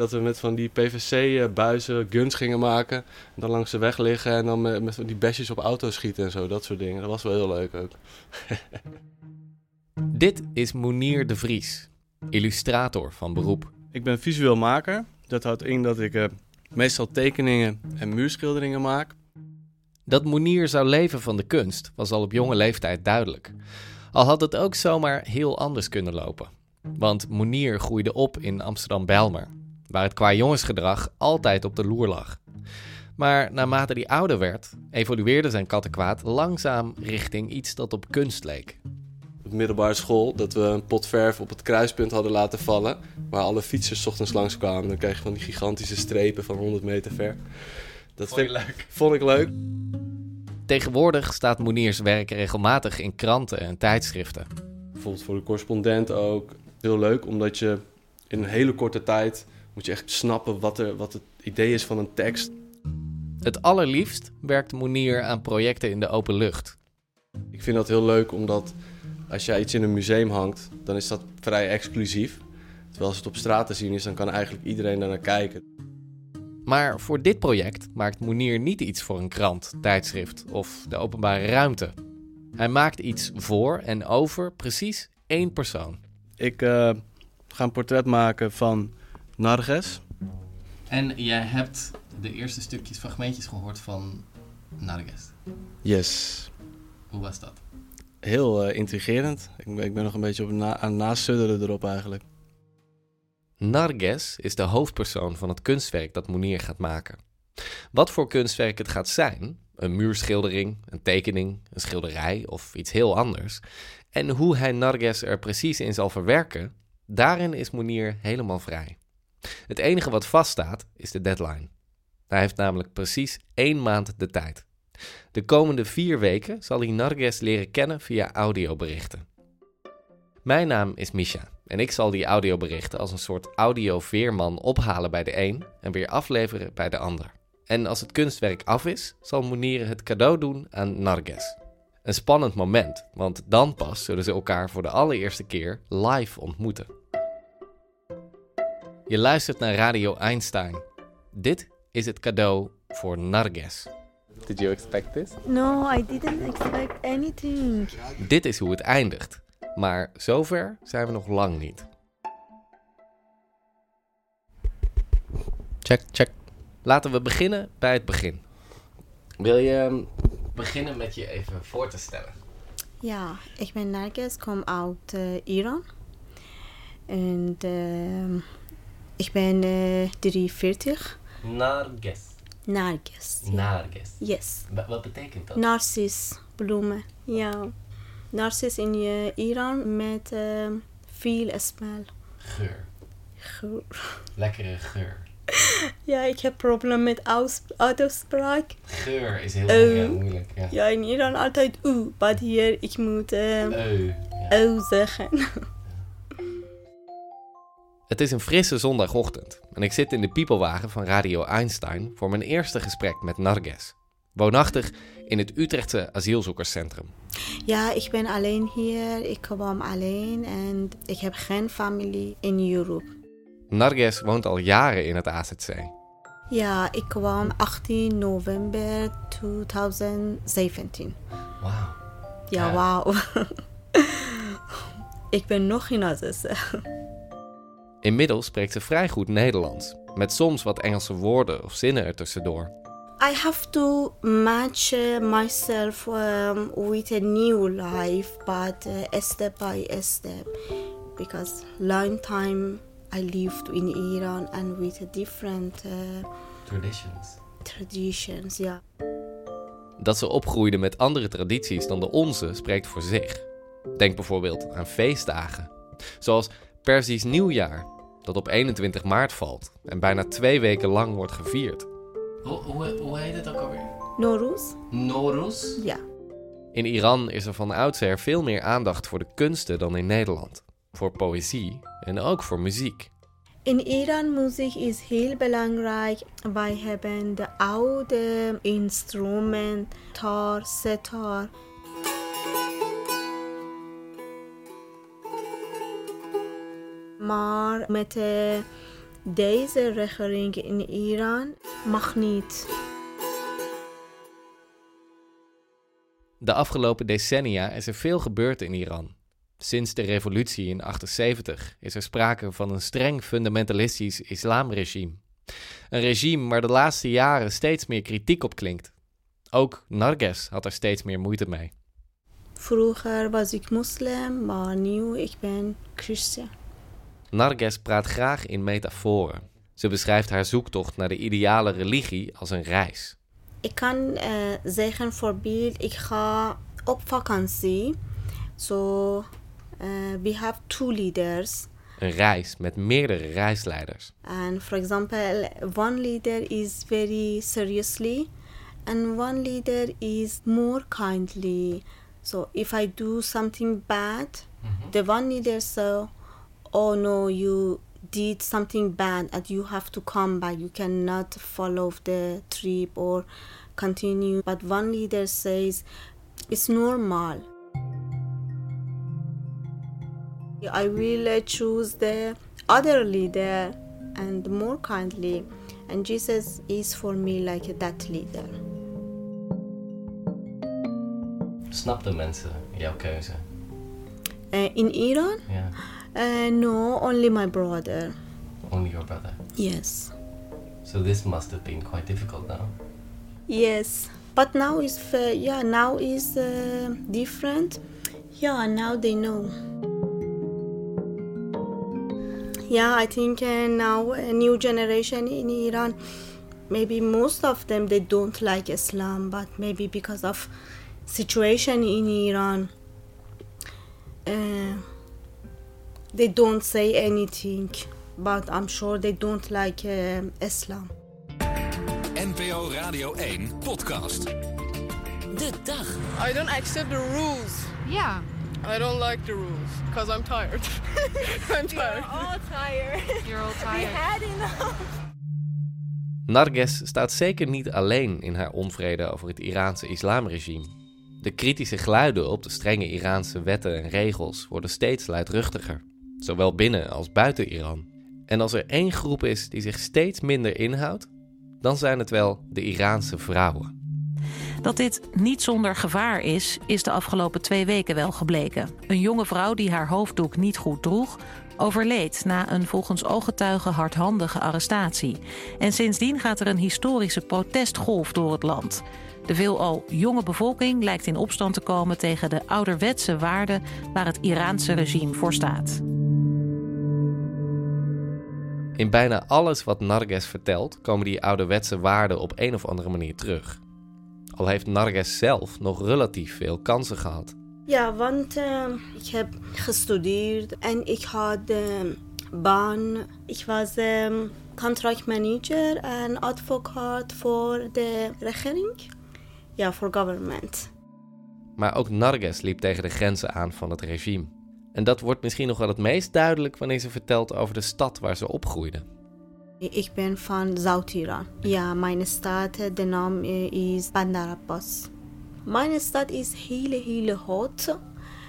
Dat we met van die PVC-buizen guns gingen maken. En dan langs de weg liggen en dan met, die besjes op auto's schieten en zo. Dat soort dingen. Dat was wel heel leuk ook. Dit is Moenier de Vries, illustrator van beroep. Ik ben visueel maker. Dat houdt in dat ik eh, meestal tekeningen en muurschilderingen maak. Dat Moenier zou leven van de kunst was al op jonge leeftijd duidelijk. Al had het ook zomaar heel anders kunnen lopen. Want Moenier groeide op in Amsterdam-Bijlmer, waar het qua jongensgedrag altijd op de loer lag. Maar naarmate hij ouder werd, evolueerde zijn kattenkwaad langzaam richting iets dat op kunst leek. Op de middelbare school dat we een pot verf op het kruispunt hadden laten vallen. Waar alle fietsers 's ochtends langskwamen. Dan kreeg je van die gigantische strepen van 100 meter ver. Dat Vond je vind- vond ik leuk. Tegenwoordig staat Moeniers werk regelmatig in kranten en tijdschriften. Bijvoorbeeld voor de correspondent ook. Heel leuk, omdat je in een hele korte tijd moet je echt snappen wat, er, wat het idee is van een tekst. Het allerliefst werkt Moenier aan projecten in de open lucht. Ik vind dat heel leuk, omdat als jij iets in een museum hangt, dan is dat vrij exclusief. Terwijl als het op straat te zien is, dan kan eigenlijk iedereen daar naar kijken. Maar voor dit project maakt Moenier niet iets voor een krant, tijdschrift of de openbare ruimte. Hij maakt iets voor en over precies één persoon. Ik eh, ga een portret maken van Narges. En jij hebt de eerste stukjes, fragmentjes gehoord van Narges. Yes. Hoe was dat? Heel eh, intrigerend. Ik ben, ik ben nog een beetje op na, aan het nasudderen erop eigenlijk. Narges is de hoofdpersoon van het kunstwerk dat Moenier gaat maken. Wat voor kunstwerk het gaat zijn, een muurschildering, een tekening, een schilderij of iets heel anders, en hoe hij Narges er precies in zal verwerken, daarin is Moenier helemaal vrij. Het enige wat vaststaat is de deadline. Hij heeft namelijk precies één maand de tijd. De komende vier weken zal hij Narges leren kennen via audioberichten. Mijn naam is Misha en ik zal die audioberichten als een soort audioveerman ophalen bij de een en weer afleveren bij de ander. En als het kunstwerk af is, zal Moenier het cadeau doen aan Narges. Een spannend moment, want dan pas zullen ze elkaar voor de allereerste keer live ontmoeten. Je luistert naar Radio Einstein. Dit is het cadeau voor Narges. Did you expect this? No, I didn't expect anything. Dit is hoe het eindigt. Maar zover zijn we nog lang niet. Check, check. Laten we beginnen bij het begin. Wil je ehm, beginnen met je even voor te stellen? Ja, ik ben Narges, kom uit eh, Iran. En eh, ik ben eh 43. Narges. Narges. ja. Narges. Yes. Wat betekent dat? Narcis, bloemen. Ja. Narcis in eh, Iran met eh, veel smel. Geur. Geur. Lekkere geur. Ja, ik heb problemen met uitspraak. Geur is heel moeilijk. Ja. Ja, in Iran altijd u, maar hier ik moet ja. eu zeggen. Het is een frisse zondagochtend en ik zit in de piepelwagen van Radio Einstein voor mijn eerste gesprek met Narges. Woonachtig in het Utrechtse asielzoekerscentrum. Ja, ik ben alleen hier. Ik kwam alleen en ik heb geen familie in Europe. Narges woont al jaren in het AZC. Ja, ik kwam 18 november 2017. Wauw. Ja, Ja. wauw. ik ben nog in Aziz. Inmiddels spreekt ze vrij goed Nederlands, met soms wat Engelse woorden of zinnen ertussendoor. I have to match uh, myself um, with a new life, but uh, step by step. Because long time I lived in Iran and with a different uh, Traditions. traditions. Ja. Dat ze opgroeide met andere tradities dan de onze spreekt voor zich. Denk bijvoorbeeld aan feestdagen, zoals Persisch nieuwjaar dat op 21 maart valt en bijna twee weken lang wordt gevierd. Hoe, hoe, hoe heet het ook alweer? Nowruz? Norus? Ja. In Iran is er van oudsher veel meer aandacht voor de kunsten dan in Nederland. Voor poëzie en ook voor muziek. In Iran muziek is heel belangrijk. Wij hebben de oude instrument, tar, setar. Maar met deze regering in Iran mag niet. De afgelopen decennia is er veel gebeurd in Iran. Sinds de revolutie in 78 is er sprake van een streng fundamentalistisch islamregime. Een regime waar de laatste jaren steeds meer kritiek op klinkt. Ook Narges had er steeds meer moeite mee. Vroeger was ik moslim, maar nu ik ben christen. Narges praat graag in metaforen. Ze beschrijft haar zoektocht naar de ideale religie als een reis. Ik kan eh, zeggen voorbeeld, ik ga op vakantie. So uh, we have two leaders. Een reis met meerdere reisleiders. And for example, one leader is very seriously, and one leader is more kindly. So if I do something bad, the one leader say, "Oh no, you did something bad, and you have to come back. You cannot follow the trip or continue." But one leader says, "It's normal." I will uh, choose the other leader and more kindly. And Jesus is for me like that leader. snap Snapten mensen jouw keuze? Uh, in Iran? Ja. Uh, no, only my brother. Only your brother. Yes. So this must have been quite difficult now. Yes. But now is uh, yeah now is uh, different. Yeah, now they know. Yeah, I think uh, now a new generation in Iran, maybe most of them they don't like Islam, but maybe because of situation in Iran, uh, they don't say anything. But I'm sure they don't like uh, Islam. NPO Radio 1 podcast. De dag. I don't accept the rules. Ja. I don't like the rules because I'm tired. I'm tired. all tired. You're all We tired. had enough. Narges staat zeker niet alleen in haar onvrede over het Iraanse islamregime. De kritische geluiden op de strenge Iraanse wetten en regels worden steeds luidruchtiger, zowel binnen als buiten Iran. En als er één groep is die zich steeds minder inhoudt, dan zijn het wel de Iraanse vrouwen. Dat dit niet zonder gevaar is, is de afgelopen twee weken wel gebleken. Een jonge vrouw die haar hoofddoek niet goed droeg, overleed na een volgens ooggetuigen hardhandige arrestatie. En sindsdien gaat er een historische protestgolf door het land. De veelal jonge bevolking lijkt in opstand te komen tegen de ouderwetse waarden waar het Iraanse regime voor staat. In bijna alles wat Narges vertelt komen die ouderwetse waarden op een of andere manier terug. Al heeft Narges zelf nog relatief veel kansen gehad. Ja, want eh, ik heb gestudeerd en ik had een baan. Ik was um, contract manager en advocaat voor de regering. Ja, voor government. Maar ook Narges liep tegen de grenzen aan van het regime. En dat wordt misschien nog wel het meest duidelijk wanneer ze vertelt over de stad waar ze opgroeide. Ik ben van Zuid-Iran. Ja, mijn stad, de naam eh, is Bandar Abbas. Mijn stad is heel, heel hot.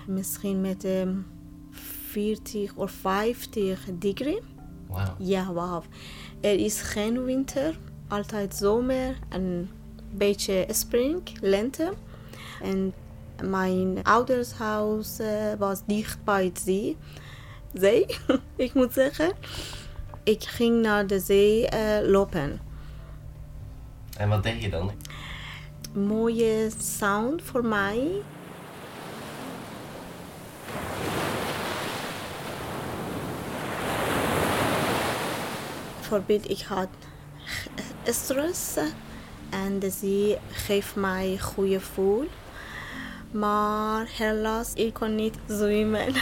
Misschien met um, 40 of 50 degree. Wauw. Ja, wauw. Er is geen winter, altijd zomer en een beetje spring, lente. En mijn ouders huis uh, was dicht bij het zee. Zee, ik moet zeggen. Ik ging naar de zee uh, lopen. En wat deed je dan? Mooie sound voor mij. Bijvoorbeeld, ik had stress en de zee geeft mij goede gevoel. Maar helaas, ik kon niet zwemmen.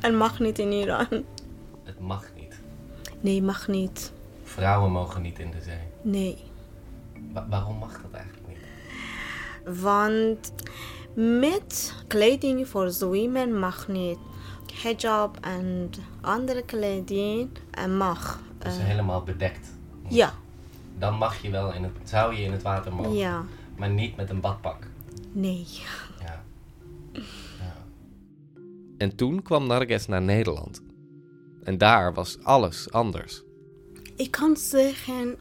En mag niet in Iran. Het mag niet. Nee, mag niet. Vrouwen mogen niet in de zee. Nee. Wa- waarom mag dat eigenlijk niet? Want met kleding voor zwemmen mag niet. Hijab en andere kleding eh, mag. Dus helemaal bedekt. ja, Dan mag je wel in het, zou je in het water mogen. ja, Maar niet met een badpak. nee. En toen kwam Narges naar Nederland. En daar was alles anders. Ik kan zeggen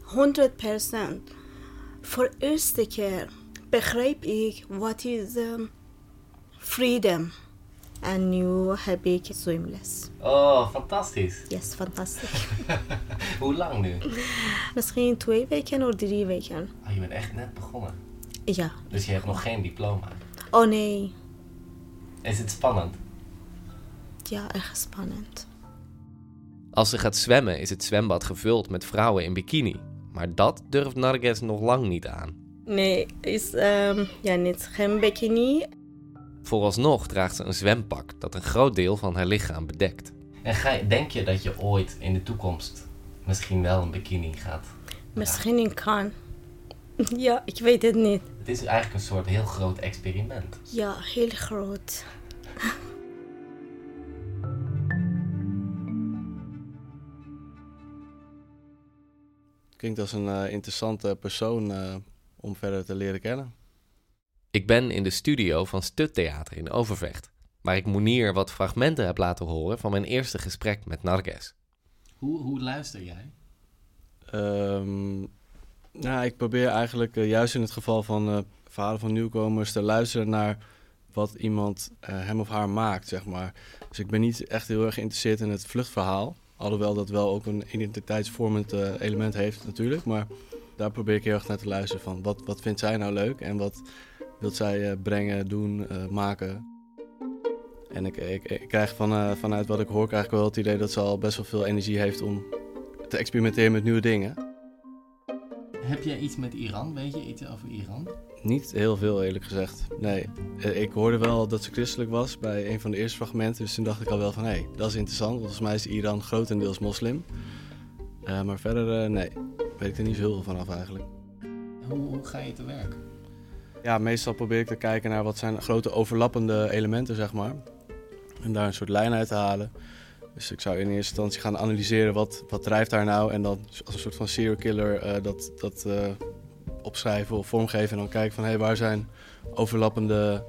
100%. Voor de eerste keer begreep ik wat is um, freedom. En nu heb ik zwemles. Oh, fantastisch. Yes, fantastisch. Hoe lang nu? Misschien twee weken of drie weken. Oh, je bent echt net begonnen. Ja. Dus je hebt nog geen diploma. Oh nee. Is het spannend? Ja, erg spannend. Als ze gaat zwemmen is het zwembad gevuld met vrouwen in bikini. Maar dat durft Narges nog lang niet aan. Nee, is um, ja, niet geen bikini. Vooralsnog draagt ze een zwempak dat een groot deel van haar lichaam bedekt. En ga je, denk je dat je ooit in de toekomst misschien wel een bikini gaat? Misschien kan. Ja, ik weet het niet. Het is eigenlijk een soort heel groot experiment. Ja, heel groot. Klinkt als een eh, interessante persoon eh, om verder te leren kennen. Ik ben in de studio van Stuttheater in Overvecht, waar ik Monier wat fragmenten heb laten horen van mijn eerste gesprek met Narges. Hoe, hoe luister jij? Ehm, nou, ik probeer eigenlijk eh, juist in het geval van eh, verhalen van nieuwkomers te luisteren naar wat iemand eh, hem of haar maakt, zeg maar. Dus ik ben niet echt heel erg geïnteresseerd in het vluchtverhaal. Alhoewel dat wel ook een identiteitsvormend element heeft natuurlijk. Maar daar probeer ik heel erg naar te luisteren van wat, wat vindt zij nou leuk en wat wil zij brengen, doen, maken. En ik, ik, krijg van, vanuit wat ik hoor, krijg ik wel het idee dat ze al best wel veel energie heeft om te experimenteren met nieuwe dingen. Heb jij iets met Iran? Weet je iets over Iran? Niet heel veel, eerlijk gezegd. Nee, Eh, ik hoorde wel dat ze christelijk was bij een van de eerste fragmenten. Dus toen dacht ik al wel van, hé, hey, dat is interessant. Want volgens mij is Iran grotendeels moslim. Eh, maar verder, eh, nee, weet ik er niet zo heel veel vanaf eigenlijk. Hoe, hoe ga je te werk? Ja, meestal probeer ik te kijken naar wat zijn grote overlappende elementen, zeg maar. En daar een soort lijn uit te halen. Dus ik zou in eerste instantie gaan analyseren wat, wat drijft daar nou. En dan als een soort van serial killer eh, dat, dat eh, opschrijven of vormgeven. En dan kijken van hé, hey, waar zijn overlappende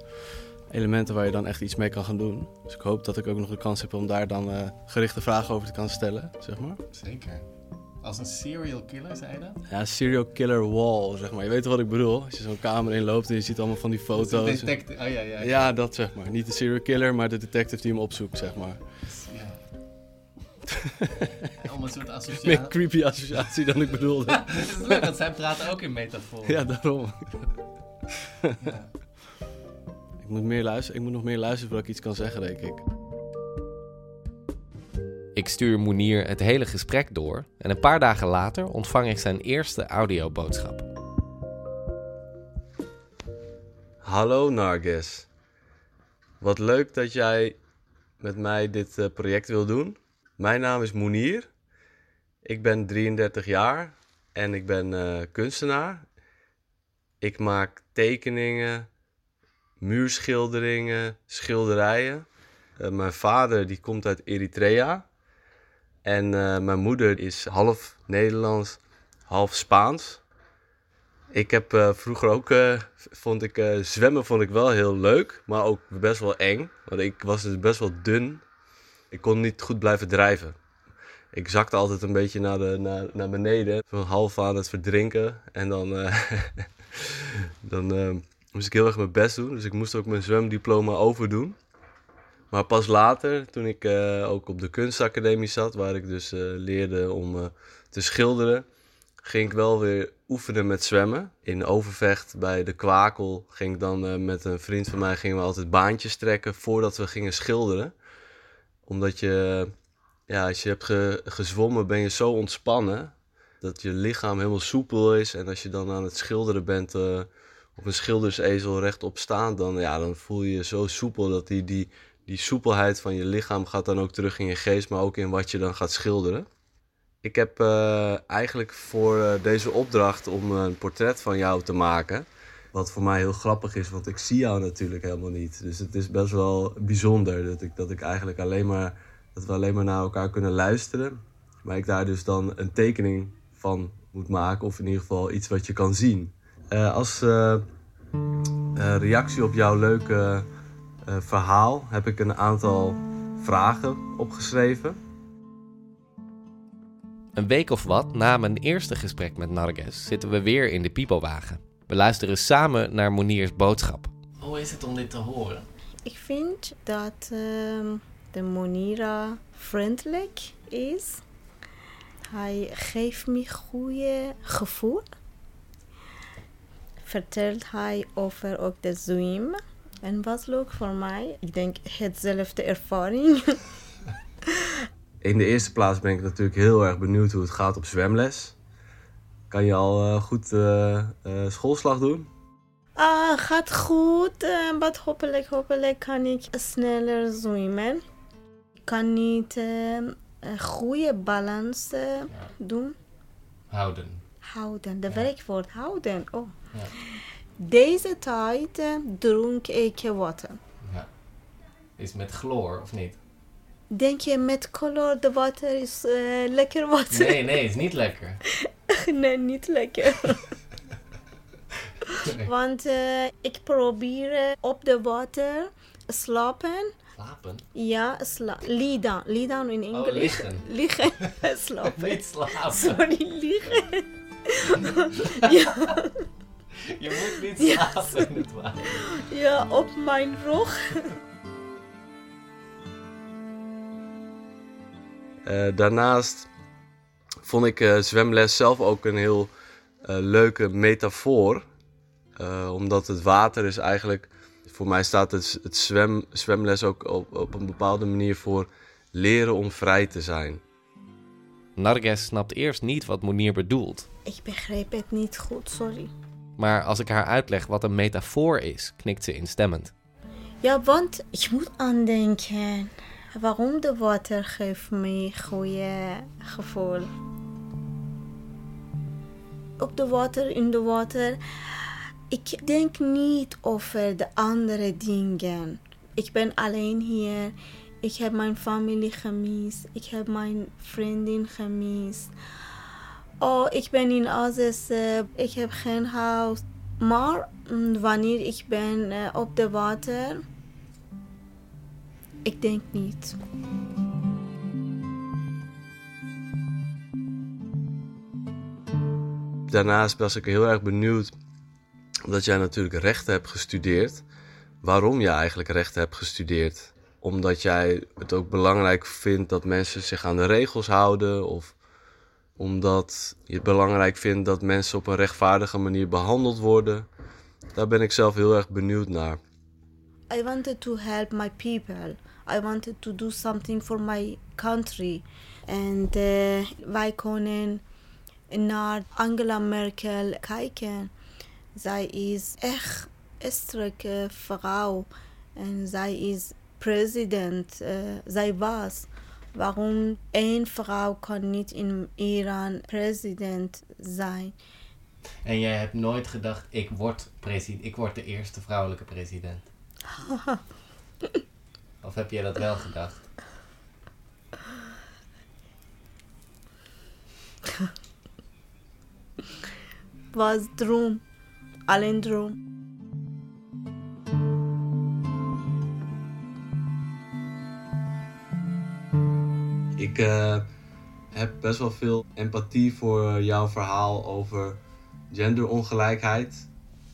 elementen waar je dan echt iets mee kan gaan doen. Dus ik hoop dat ik ook nog de kans heb om daar dan eh, gerichte vragen over te kan stellen, zeg maar. Zeker. Als een serial killer, zei je dat? Ja, serial killer wall, zeg maar. Je weet wat ik bedoel? Als je zo'n kamer inloopt en je ziet allemaal van die foto's. Detective- oh, ja, ja. Ja, dat zeg maar. Niet de serial killer, maar de detective die hem opzoekt, zeg maar. Om een soort associatie. Meer creepy associatie dan ik bedoelde. Het is leuk, want zij praten ook in metaforen. Ja, daarom. Ja. Ik moet, meer luisteren. ik moet nog meer luisteren voordat ik iets kan zeggen, denk ik. Ik stuur Monier het hele gesprek door en een paar dagen later ontvang ik zijn eerste audioboodschap. Hallo Narges. Wat leuk dat jij met mij dit eh, project wil doen. Mijn naam is Moenier. Ik ben 33 jaar en ik ben eh, kunstenaar. Ik maak tekeningen, muurschilderingen, schilderijen. Eh, mijn vader die komt uit Eritrea. En eh, mijn moeder is half Nederlands, half Spaans. Ik heb vroeger ook, vond ik zwemmen vond ik wel heel leuk, maar ook best wel eng. Want ik was dus best wel dun. Ik kon niet goed blijven drijven. Ik zakte altijd een beetje naar, de, naar, naar beneden, zo half aan het verdrinken. En dan, eh, dan eh, moest ik heel erg mijn best doen. Dus ik moest ook mijn zwemdiploma overdoen. Maar pas later, toen ik eh, ook op de kunstacademie zat, waar ik dus leerde om te schilderen, ging ik wel weer oefenen met zwemmen. In Overvecht bij de Kwakel ging ik dan met een vriend van mij gingen we altijd baantjes trekken voordat we gingen schilderen. Omdat je, ja, als je hebt ge- gezwommen ben je zo ontspannen dat je lichaam helemaal soepel is. En als je dan aan het schilderen bent eh, op een schildersezel rechtop staan, dan, ja, dan voel je je zo soepel dat die, die die soepelheid van je lichaam gaat dan ook terug in je geest, maar ook in wat je dan gaat schilderen. Ik heb eh, eigenlijk voor eh, deze opdracht om een portret van jou te maken. Wat voor mij heel grappig is, want ik zie jou natuurlijk helemaal niet. Dus het is best wel bijzonder dat ik, dat ik eigenlijk alleen maar, dat we alleen maar naar elkaar kunnen luisteren. Maar ik daar dus dan een tekening van moet maken, of in ieder geval iets wat je kan zien. Eh, als eh, eh, reactie op jouw leuke verhaal heb ik een aantal vragen opgeschreven. Een week of wat na mijn eerste gesprek met Narges zitten we weer in de pipowagen. We luisteren samen naar Moniers boodschap. Hoe is het om dit te horen? Ik vind dat ehm, de Monira vriendelijk is. Hij geeft me goede gevoel. Vertelt hij over ook de zwem. En wat leuk voor mij. Ik denk hetzelfde ervaring. In de eerste plaats ben ik natuurlijk heel erg benieuwd hoe het gaat op zwemles. Kan je al eh, goed eh, eh, schoolslag doen? Ah, gaat goed. maar hopelijk, hopelijk kan ik sneller zwemmen. Ik kan niet eh, een goede balans doen. Houden. Houden, de Ja. werkwoord houden. Oh. Ja. Deze tijd dronk ik water. Ja. Is met chloor of niet? Denk je met kleur de water is lekker water? Nee, nee, is niet lekker. nee, niet lekker. Nee. Want eh, ik probeer eh, op de water slapen. Slapen? Ja, sla lie down. Lie down in Engels. Oh, liggen. Liggen. slapen. Niet slapen. Sorry, liggen. ja. Je moet niet slapen in het water. ja, op mijn rug. Eh, daarnaast vond ik eh, zwemles zelf ook een heel eh, leuke metafoor. Eh, omdat het water is eigenlijk... Voor mij staat het, het zwem, zwemles ook op, op een bepaalde manier voor leren om vrij te zijn. Narges snapt eerst niet wat Monier bedoelt. Ik begreep het niet goed, sorry. Maar als ik haar uitleg wat een metafoor is, knikt ze instemmend. Ja, want ik moet aandenken. Waarom de water geeft me goede gevoel. Op de water, in de water. Ik denk niet over de andere dingen. Ik ben alleen hier. Ik heb mijn familie gemist. Ik heb mijn vriendin gemist. Oh, ik ben in Azes. eh, ik heb geen huis. Maar mm, wanneer ik ben eh, op de water, ik denk niet. Daarnaast was ik heel erg benieuwd, omdat jij natuurlijk rechten hebt gestudeerd, waarom je eigenlijk rechten hebt gestudeerd. Omdat jij het ook belangrijk vindt dat mensen zich aan de regels houden, of omdat je het belangrijk vindt dat mensen op een rechtvaardige manier behandeld worden. Daar ben ik zelf heel erg benieuwd naar. I wanted to help my people. I wanted to do something for my country. En eh, wij kunnen naar Angela Merkel kijken. Zij is echt een sterke vrouw. En zij is president. eh, zij was. Waarom één vrouw kan niet in Iran president zijn? En jij hebt nooit gedacht, ik word, president, ik word de eerste vrouwelijke president. Of heb jij dat wel gedacht? Was droom. Alleen droom. Ik eh, heb best wel veel empathie voor jouw verhaal over genderongelijkheid.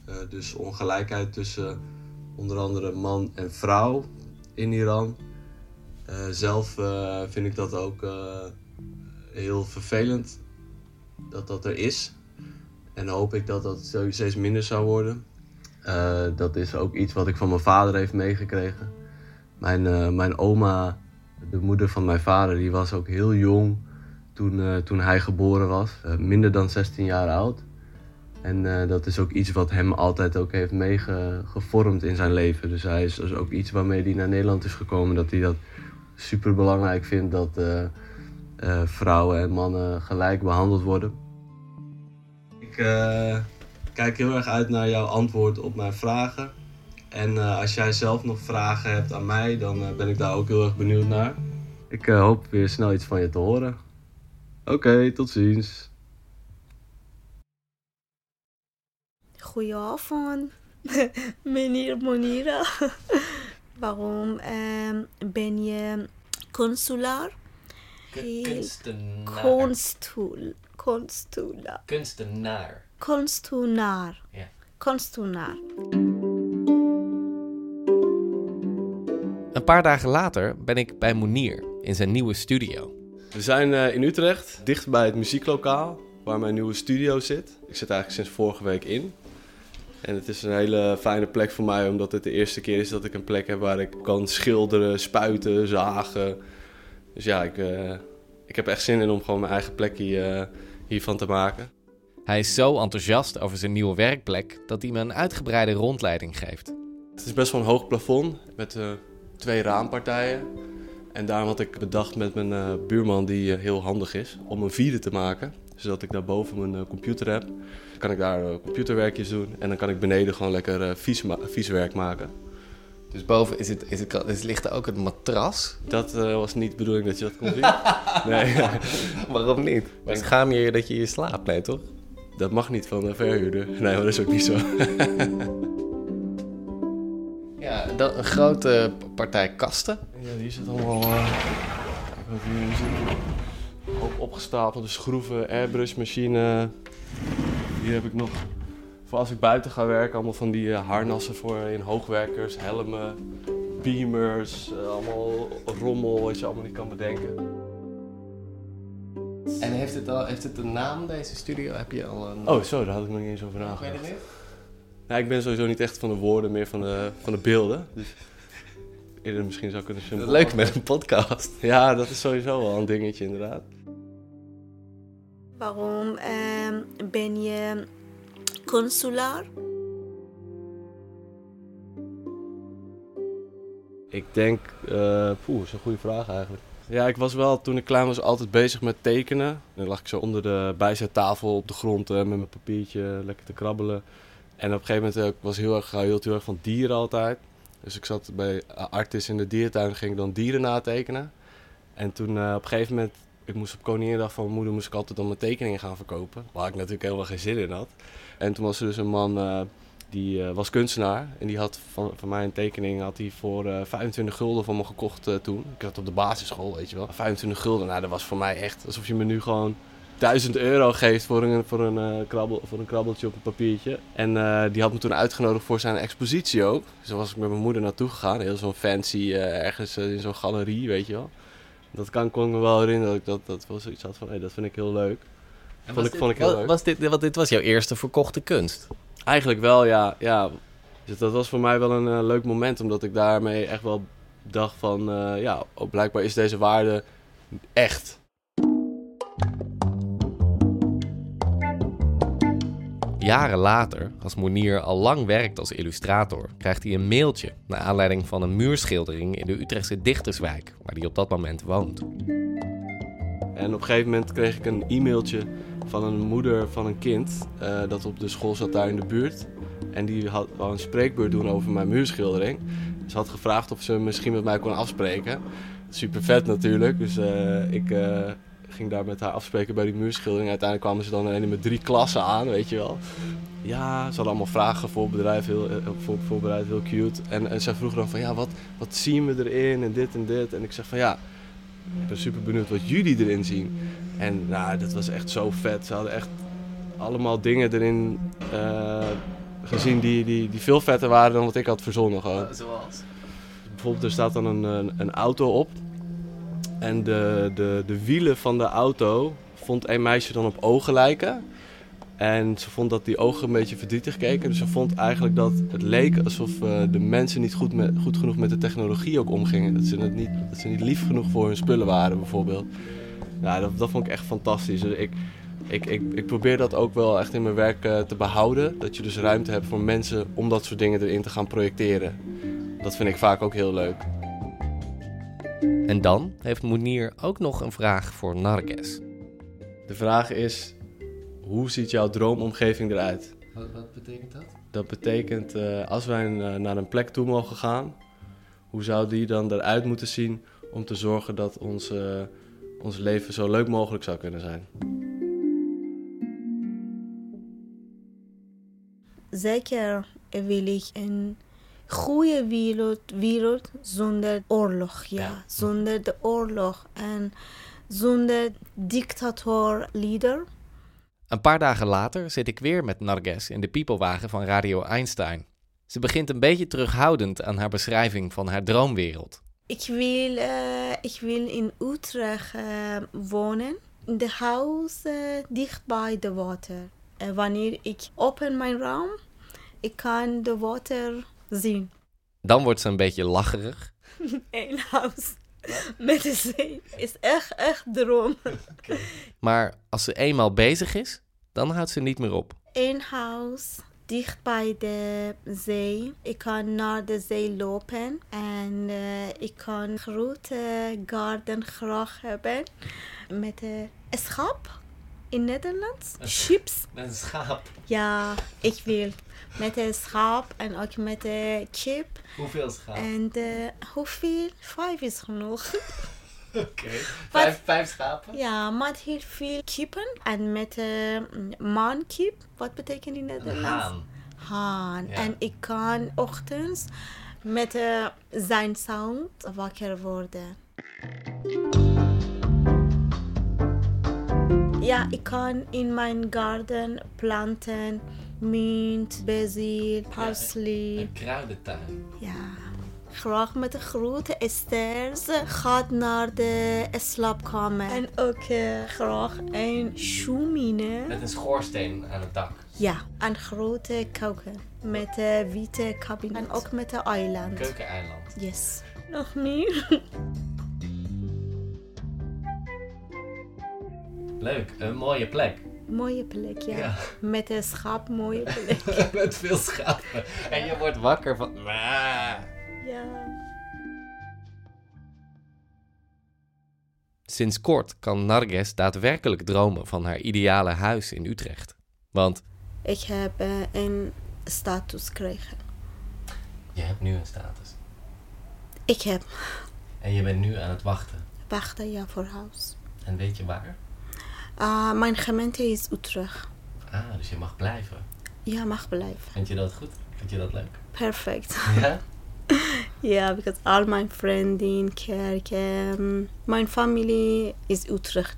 Eh, dus ongelijkheid tussen onder andere man en vrouw in Iran. Eh, zelf vind ik dat ook heel vervelend dat dat er is. En hoop ik dat dat steeds minder zou worden. Eh, dat is ook iets wat ik van mijn vader heeft meegekregen. Mijn, eh, mijn oma, de moeder van mijn vader, die was ook heel jong toen, eh, toen hij geboren was. Minder dan 16 jaar oud. En dat is ook iets wat hem altijd ook heeft meegevormd in zijn leven. Dus hij is dus ook iets waarmee hij naar Nederland is gekomen. Dat hij dat super belangrijk vindt dat vrouwen en mannen gelijk behandeld worden. Ik eh, kijk heel erg uit naar jouw antwoord op mijn vragen. En eh, als jij zelf nog vragen hebt aan mij, dan eh, ben ik daar ook heel erg benieuwd naar. Ik eh, hoop weer snel iets van je te horen. Oké, tot ziens. Goedenavond, meneer Monira. Waarom ehm, ben je consulaar? Heel- Kunstenaar. Konstula. Kunstenaar. Konstunaar. Ja. Konstunaar. Een paar dagen later ben ik bij Moenier in zijn nieuwe studio. We zijn eh, in Utrecht, dicht bij het muzieklokaal, waar mijn nieuwe studio zit. Ik zit eigenlijk sinds vorige week in. En het is een hele fijne plek voor mij, omdat het de eerste keer is dat ik een plek heb waar ik kan schilderen, spuiten, zagen. Dus ja, ik, eh, ik heb echt zin in om gewoon mijn eigen plekje eh, hiervan te maken. Hij is zo enthousiast over zijn nieuwe werkplek dat hij me een uitgebreide rondleiding geeft. Het is best wel een hoog plafond met eh, twee raampartijen. En daarom had ik bedacht met mijn eh, buurman, die eh, heel handig is, om een vierde te maken. Zodat ik daarboven mijn computer heb. Dan kan ik daar computerwerkjes doen en dan kan ik beneden gewoon lekker vies, ma- vies werk maken. Dus boven is het, is het, is, ligt er ook het matras. Dat eh, was niet de bedoeling dat je dat kon zien. nee, Waarom niet? Maar schaam je je dat je hier slaapt? Nee, toch? dat mag niet van de verhuurder. Nee, maar dat is ook niet zo. Ja, dan een grote partij kasten. Ja, hier zit allemaal. eh. Op, opgestapelde schroeven, airbrushmachine. Hier heb ik nog. Voor als ik buiten ga werken, allemaal van die eh, harnassen voor in hoogwerkers, helmen, beamers, eh, allemaal rommel wat je allemaal niet kan bedenken. En heeft het, al, heeft het een naam, deze studio? Heb je al een... Oh, zo, daar had ik nog niet eens over nagedacht. je het niet? Nee, ik ben sowieso niet echt van de woorden, meer van de, van de beelden. Dus eerder misschien zou ik het een Leuk met een podcast. Ja, dat is sowieso wel een dingetje inderdaad. Waarom ehm, ben je consulaar? Ik denk, eh poeh, dat is een goede vraag eigenlijk. Ja, ik was wel toen ik klein was altijd bezig met tekenen. Dan lag ik zo onder de bijzettafel op de grond eh, met mijn papiertje lekker te krabbelen. En op een gegeven moment eh, ik was heel erg, ik hield heel erg van dieren altijd. Dus ik zat bij Artis in de dierentuin en ging ik dan dieren natekenen. En toen eh, op een gegeven moment, ik moest op Koninginnedag van mijn moeder, moest ik altijd dan mijn tekeningen gaan verkopen. Waar ik natuurlijk helemaal geen zin in had. En toen was er dus een man, eh, die eh, was kunstenaar. En die had van, van mij een tekening had hij voor eh 25 gulden van me gekocht eh, toen. Ik had op de basisschool, weet je wel. 25 gulden, nou dat was voor mij echt alsof je me nu gewoon 1000 euro geeft voor een, voor een, eh, krabbel, voor een krabbeltje op een papiertje. En eh, die had me toen uitgenodigd voor zijn expositie ook. Dus daar was ik met mijn moeder naartoe gegaan. Heel zo'n fancy, eh, ergens eh, in zo'n galerie, weet je wel. Dat kan, kon ik me wel herinneren dat ik dat, dat wel zoiets had van, hé, dat vind ik heel leuk. vond ik, vond ik heel was, leuk. was dit, want dit was jouw eerste verkochte kunst. Eigenlijk wel, ja. ja. Dus dat was voor mij wel een eh, leuk moment, omdat ik daarmee echt wel dacht van, eh, ja, oh, blijkbaar is deze waarde echt. Jaren later, als Monier al lang werkt als illustrator, krijgt hij een mailtje naar aanleiding van een muurschildering in de Utrechtse Dichterswijk, waar hij op dat moment woont. En op een gegeven moment kreeg ik een e-mailtje van een moeder van een kind eh, dat op de school zat daar in de buurt. En die had wou een spreekbeurt doen over mijn muurschildering. Ze had gevraagd of ze misschien met mij kon afspreken. Super vet natuurlijk. Dus eh, ik eh, ging daar met haar afspreken bij die muurschildering. Uiteindelijk kwamen ze dan alleen met drie klassen aan, weet je wel. Ja, ze hadden allemaal vragen voorbereid, heel, eh, voor, voorbereid, heel cute. En, en zij vroeg dan van, ja, wat, wat zien we erin en dit en dit. En ik zeg van, ja, ik ben super benieuwd wat jullie erin zien. En nou, dat was echt zo vet. Ze hadden echt allemaal dingen erin eh, gezien die, die, die veel vetter waren dan wat ik had verzonnen. Gewoon. Zoals? Bijvoorbeeld, er staat dan een, een, een auto op. En de, de, de wielen van de auto vond een meisje dan op ogen lijken. En ze vond dat die ogen een beetje verdrietig keken. Dus ze vond eigenlijk dat het leek alsof eh, de mensen niet goed, met, goed genoeg met de technologie ook omgingen. Dat ze, het niet, dat ze niet lief genoeg voor hun spullen waren, bijvoorbeeld. Ja, dat, dat vond ik echt fantastisch. Dus ik, Ik, ik, ik probeer dat ook wel echt in mijn werk eh, te behouden. Dat je dus ruimte hebt voor mensen om dat soort dingen erin te gaan projecteren. Dat vind ik vaak ook heel leuk. En dan heeft Moenier ook nog een vraag voor Narges. De vraag is, hoe ziet jouw droomomgeving eruit? Wat, wat betekent dat? Dat betekent, eh, als wij eh, naar een plek toe mogen gaan, hoe zou die dan eruit moeten zien om te zorgen dat ons, eh, ons leven zo leuk mogelijk zou kunnen zijn? Zeker wil ik een goede wereld, wereld zonder oorlog, ja. Ja. Zonder de oorlog en zonder dictator, leader. Een paar dagen later zit ik weer met Narges in de piepelwagen van Radio Einstein. Ze begint een beetje terughoudend aan haar beschrijving van haar droomwereld. Ik wil, eh, ik wil in Utrecht eh, wonen. In de huis eh, dicht bij de water. Wanneer ik open mijn raam, ik kan de water zien. Dan wordt ze een beetje lacherig. Een huis met de zee is echt, echt droom. Maar als ze eenmaal bezig is, dan houdt ze niet meer op. Een huis dicht bij de zee. Ik kan naar de zee lopen en eh, ik kan een grote garden graag hebben met een schap in Nederland. Chips. Met een schaap. Ja, ik wil. Met een schaap en ook met een chip. Hoeveel schaap? En eh, hoeveel? Vijf is genoeg. Oké. Vijf, vijf schapen? Ja, met heel veel kippen. En met een maankip. Wat betekent in Een Nederlands? haan. Haan. Ja. En ik kan ochtends met eh, zijn sound wakker worden. Ja, ik kan in mijn garden planten mint, basil, parsley. Een kruidentuin. Ja, graag met de grote stairs gaat naar de slaapkamer. En ook eh, graag een chumine. Met een schoorsteen aan het dak. Ja, een grote keuken met een witte kabinet. En ook met een eiland. Keukeneiland. Yes. Nog meer? Leuk, een mooie plek. mooie plek, ja. Ja. Met een schaap, mooie plek. Met veel schapen. En je wordt wakker van... Ja. Sinds kort kan Narges daadwerkelijk dromen van haar ideale huis in Utrecht. Want Ik heb eh, een status gekregen. Je hebt nu een status. Ik heb En je bent nu aan het wachten. wachten ja, voor huis. En weet je waar? Ah, mijn gemeente is Utrecht. Ah, dus je mag blijven. Ja, mag blijven. Vind je dat goed? Vind je dat leuk? Perfect. Ja? Ja, because all my vrienden, kerk, um, mijn familie is Utrecht.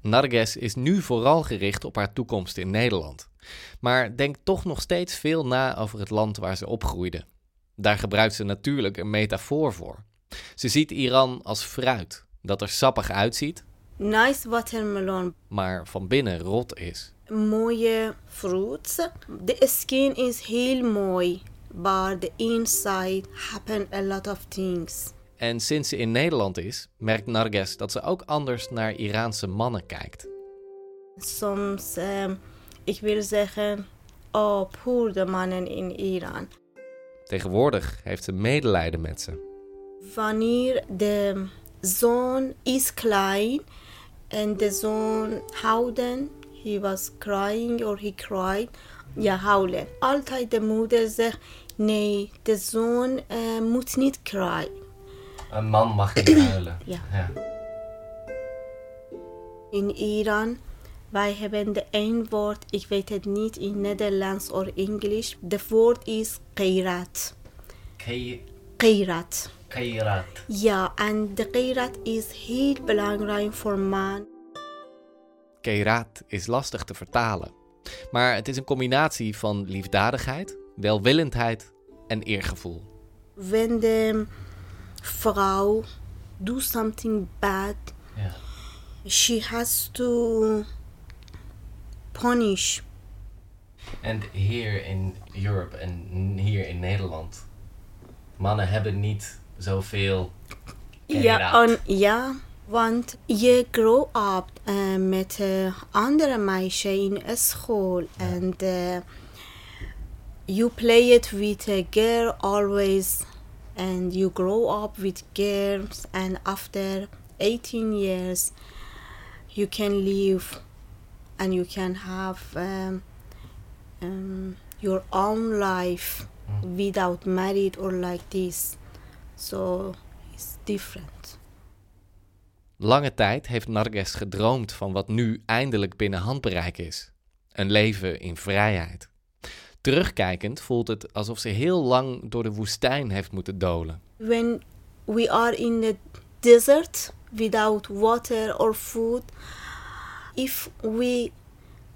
Narges is nu vooral gericht op haar toekomst in Nederland. Maar denkt toch nog steeds veel na over het land waar ze opgroeide. Daar gebruikt ze natuurlijk een metafoor voor. Ze ziet Iran als fruit, dat er sappig uitziet, Nice watermelon, maar van binnen rot is. mooie fruits. De skin is heel mooi, but the inside happen a lot of things. En sinds ze in Nederland is, merkt Narges dat ze ook anders naar Iraanse mannen kijkt. Soms, um, ik wil zeggen, oh, poor de mannen in Iran. Tegenwoordig heeft ze medelijden met ze. Wanneer de zon is klein en de zon houden, he was crying or he cried, ja, huilen. Altijd de moeder zegt, nee, de zoon eh, moet niet cry. Een man mag niet huilen. Ja. ja. In Iran, wij hebben de één woord, ik weet het niet in Nederlands of Engels. De woord is kairat. Kei- Ja, en de kairat is heel belangrijk voor man. Keraat is lastig te vertalen. Maar het is een combinatie van liefdadigheid, welwillendheid en eergevoel. When the vrouw do something bad, she has to punish. En hier in Europe en hier in Nederland, mannen hebben niet zoveel Ja, keraat. en, ja, Want je grow up uh, met uh, andere meisjes in school and uh, you play it with a girl always and you grow up with girls and after 18 years you can live and you can have um, um, your own life without married or like this so it's different Lange tijd heeft Narges gedroomd van wat nu eindelijk binnen handbereik is: een leven in vrijheid. Terugkijkend voelt het alsof ze heel lang door de woestijn heeft moeten dolen. When we are in the desert without water or food, if we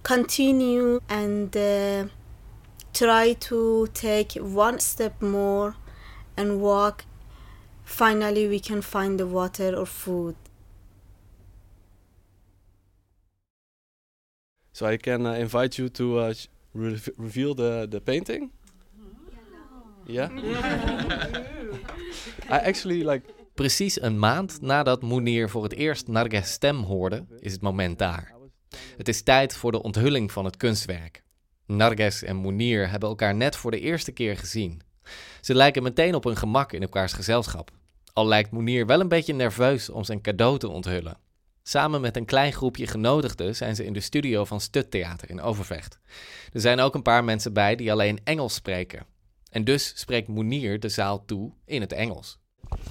continue and uh, try to take one step more and walk, finally we can find the water or food. So I can uh, invite you to uh, re reveal the, the painting. Yeah. I actually like. Precies een maand nadat Mounir voor het eerst Narges stem hoorde, is het moment daar. Het is tijd voor de onthulling van het kunstwerk. Narges en Mounir hebben elkaar net voor de eerste keer gezien. Ze lijken meteen op hun gemak in elkaars gezelschap. Al lijkt Mounir wel een beetje nerveus om zijn cadeau te onthullen. Samen met een klein groepje genodigden zijn ze in de studio van Stuttheater in Overvecht. Er zijn ook een paar mensen bij die alleen Engels spreken. En dus spreekt Mounir de zaal toe in het Engels.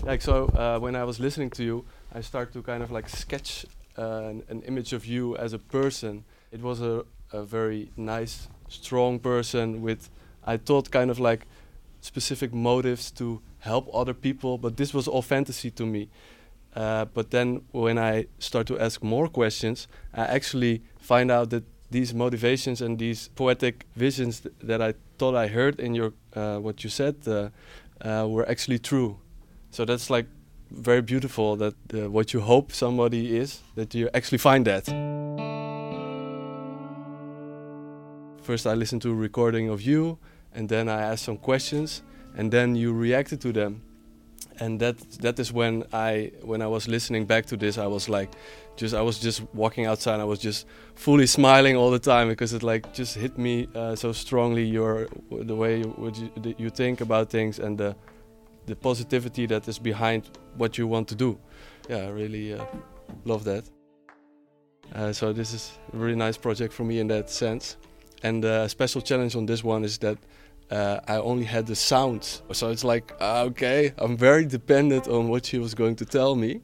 Like so, uh, when I was listening to you, I start to kind of like sketch uh, an, an, image of you as a person. It was a, a very nice, strong person with, I thought, kind of like specific motives to help other people, but this was all fantasy to me. Uh, but then when I start to ask more questions, I actually find out that these motivations and these poetic visions th that I thought I heard in your uh, what you said uh, uh, were actually true. So that's like very beautiful that uh, what you hope somebody is that you actually find that. First, I listened to a recording of you, and then I asked some questions, and then you reacted to them. And that that is when I when I was listening back to this I was like just I was just walking outside I was just fully smiling all the time because it like just hit me uh, so strongly your the way you, you, you think about things and the the positivity that is behind what you want to do. Yeah I really uh, love that. Uh, so this is a really nice project for me in that sense. And uh, a special challenge on this one is that uh, I only had the sound. So it's like, uh, okay, I'm very dependent on what she was going to tell me.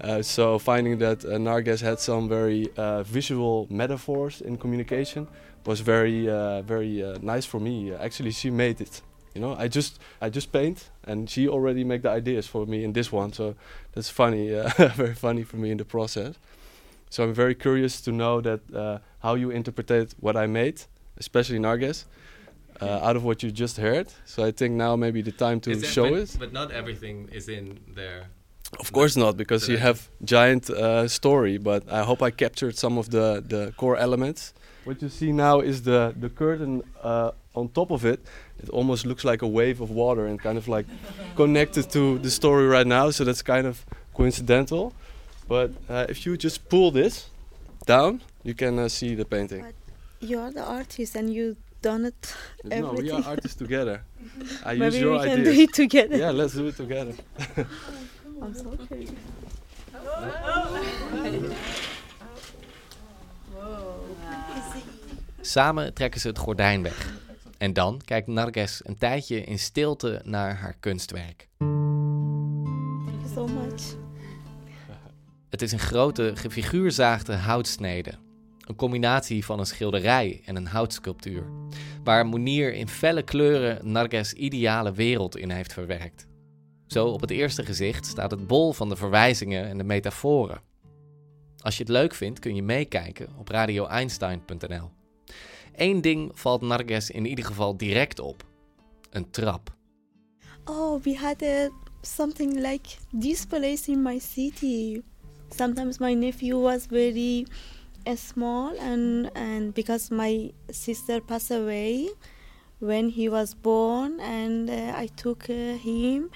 Uh, so finding that uh, Narges had some very uh, visual metaphors in communication was very, uh, very nice for me. Actually, she made it. You know, I just, I just paint, and she already make the ideas for me in this one. So that's funny, very funny for me in the process. So I'm very curious to know that how you interpret what I made, especially Narges uh, out of what you just heard. So I think now maybe the time to show but, it. But not everything is in there. Of course not, because you have giant uh, story. But I hope I captured some of the the core elements. What you see now is the the curtain uh, on top of it. It almost looks like a wave of water and kind of like connected to the story right now. So that's kind of coincidental. But uh, if you just pull this down, you can uh, see the painting. But you are the artist and you done it. No, everything. we are artists together. I Maybe use your we can ideas. do it together. Yeah, let's do it together. I'm so. Samen trekken ze het gordijn weg. En dan kijkt Narges een tijdje in stilte naar haar kunstwerk. Thank you so much. Het is een grote, gefiguurzaagde houtsnede. Een combinatie van een schilderij en een houtsculptuur. Waar Mounir in felle kleuren Narges ideale wereld in heeft verwerkt. Zo op het eerste gezicht staat het bol van de verwijzingen en de metaforen. Als je het leuk vindt kun je meekijken op radioeinstein.nl. Eén ding valt Narges in ieder geval direct op. Een trap. Oh, we had something like this place in my city. Sometimes my nephew was very small, and and because my sister passed away when he was born, and uh, I took uh, him,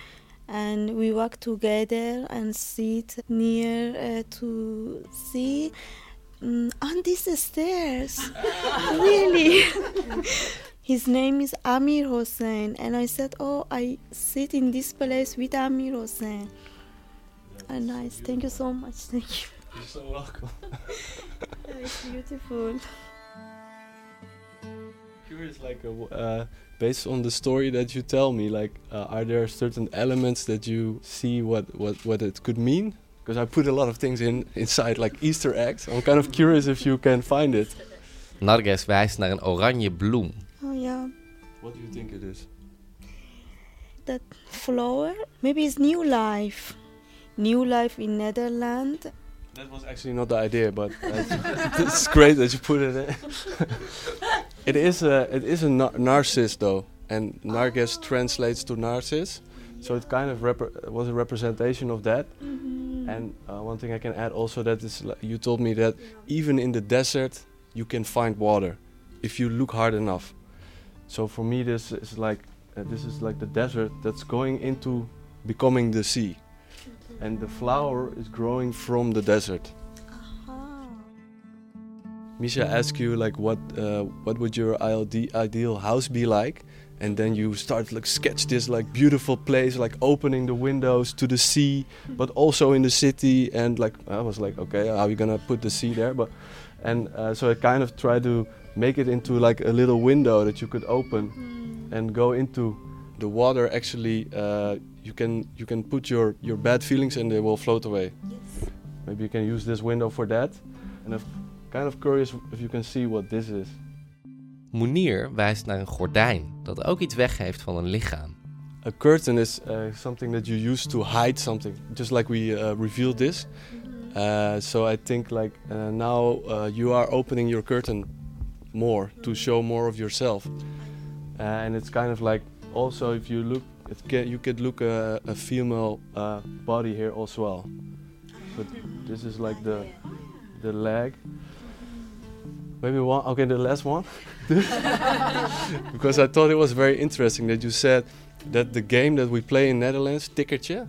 and we walk together and sit near uh, to see mm, on these stairs. really. His name is Amir Hossein, and I said, "Oh, I sit in this place with Amir Hossein." And nice. Thank you so much. Thank you. You're so welcome. it's beautiful. Curious, like, uh, uh, based on the story that you tell me, like, uh, are there certain elements that you see what what what it could mean? Because I put a lot of things in inside, like Easter eggs. I'm kind of curious if you can find it. Narges wijst naar een oranje bloem. Oh yeah, What do you think it is? that flower. Maybe it's new life. New life in Netherlands. That was actually not the idea, but it's great that you put it in. it is a it is a nar- narcissist though, and nargis translates to narciss, so it kind of was a representation of that. And uh, one thing I can add also that is you told me that even in the desert you can find water if you look hard enough. So for me this is like uh, this is like the desert that's going into becoming the sea, and the flower is growing from the desert. Misha asked you like what uh, what would your ideal house be like, and then you start like sketch this like beautiful place, like opening the windows to the sea, but also in the city. And like I was like, okay, how are you gonna put the sea there? But and uh, so I kind of tried to make it into like a little window that you could open and go into the water. Actually, uh, you can you can put your your bad feelings and they will float away. Maybe you can use this window for that. And I'm kind of curious if you can see what this is. Moenier wijst naar een gordijn dat ook iets weggeeft van een lichaam. A curtain is uh, something that you use to hide something, just like we uh, revealed this. Uh, so I think like uh, now uh, you are opening your curtain more to show more of yourself, Uh, and it's kind of like also if you look, it ca you could look a, a female uh, body here as well. But this is like the the leg. Maybe one. Okay, the last one. because I thought it was very interesting that you said that the game that we play in Netherlands, tikkertje,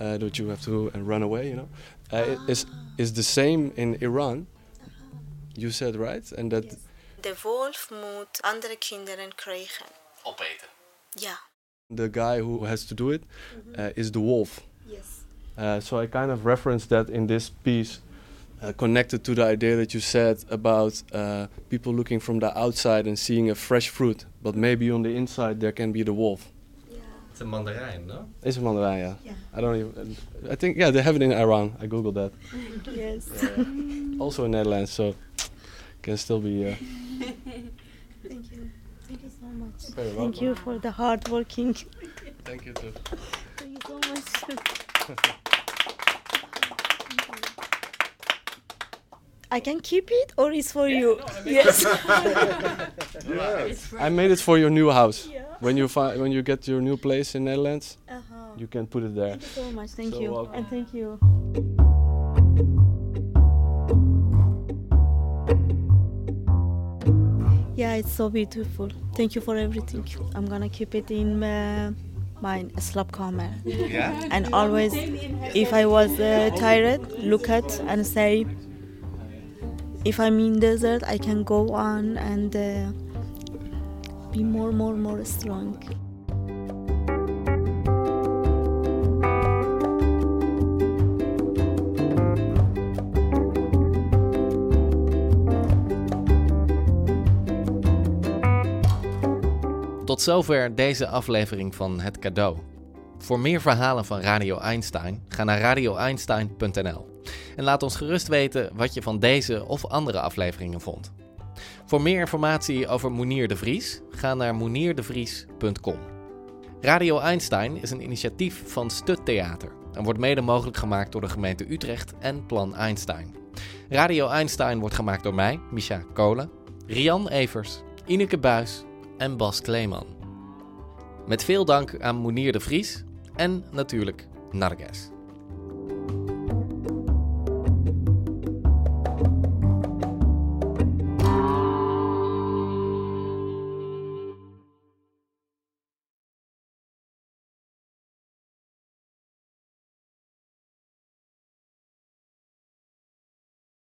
uh, that you have to and run away, you know, uh, i- is is the same in Iran. You said right, and that De wolf moet andere kinderen krijgen. Opeten. Ja. The guy who has to do it uh, is the wolf. Yes. Uh, so I kind of referenced that in this piece, uh, connected to the idea that you said about uh, people looking from the outside and seeing a fresh fruit, but maybe on the inside there can be the wolf. Het is een mandarijn, no? Is a mandarin, yeah. Yeah. I don't even. I think yeah, they have it in Iran. I googled that. Yes. Also in Netherlands, so can still be. Uh, Thank you. Thank you so much. Very Thank welcome. you for the hard working. thank you too. Thank you so much. I can keep it or it's for you? yes. I made it for your new house. Yeah. When you find when you get your new place in Netherlands, Uh-huh. you can put it there. Thank you so much. Thank So you. welcome. And thank you. Yeah, it's so beautiful. Thank you for everything. I'm gonna keep it in uh, my slaapkamer. Ja? And always, if I was uh, tired, look at and say, if I'm in desert, I can go on and uh, be more, more, more strong. Tot zover deze aflevering van Het Cadeau. Voor meer verhalen van Radio Einstein, ga naar radioeinstein.nl. En laat ons gerust weten wat je van deze of andere afleveringen vond. Voor meer informatie over Monier de Vries, ga naar monierdevries.com. Radio Einstein is een initiatief van Stut Theater en wordt mede mogelijk gemaakt door de gemeente Utrecht en Plan Einstein. Radio Einstein wordt gemaakt door mij, Misha Kolen, Rian Evers, Ineke Buis en Bas Kleeman. Met veel dank aan Monier de Vries en natuurlijk Narges.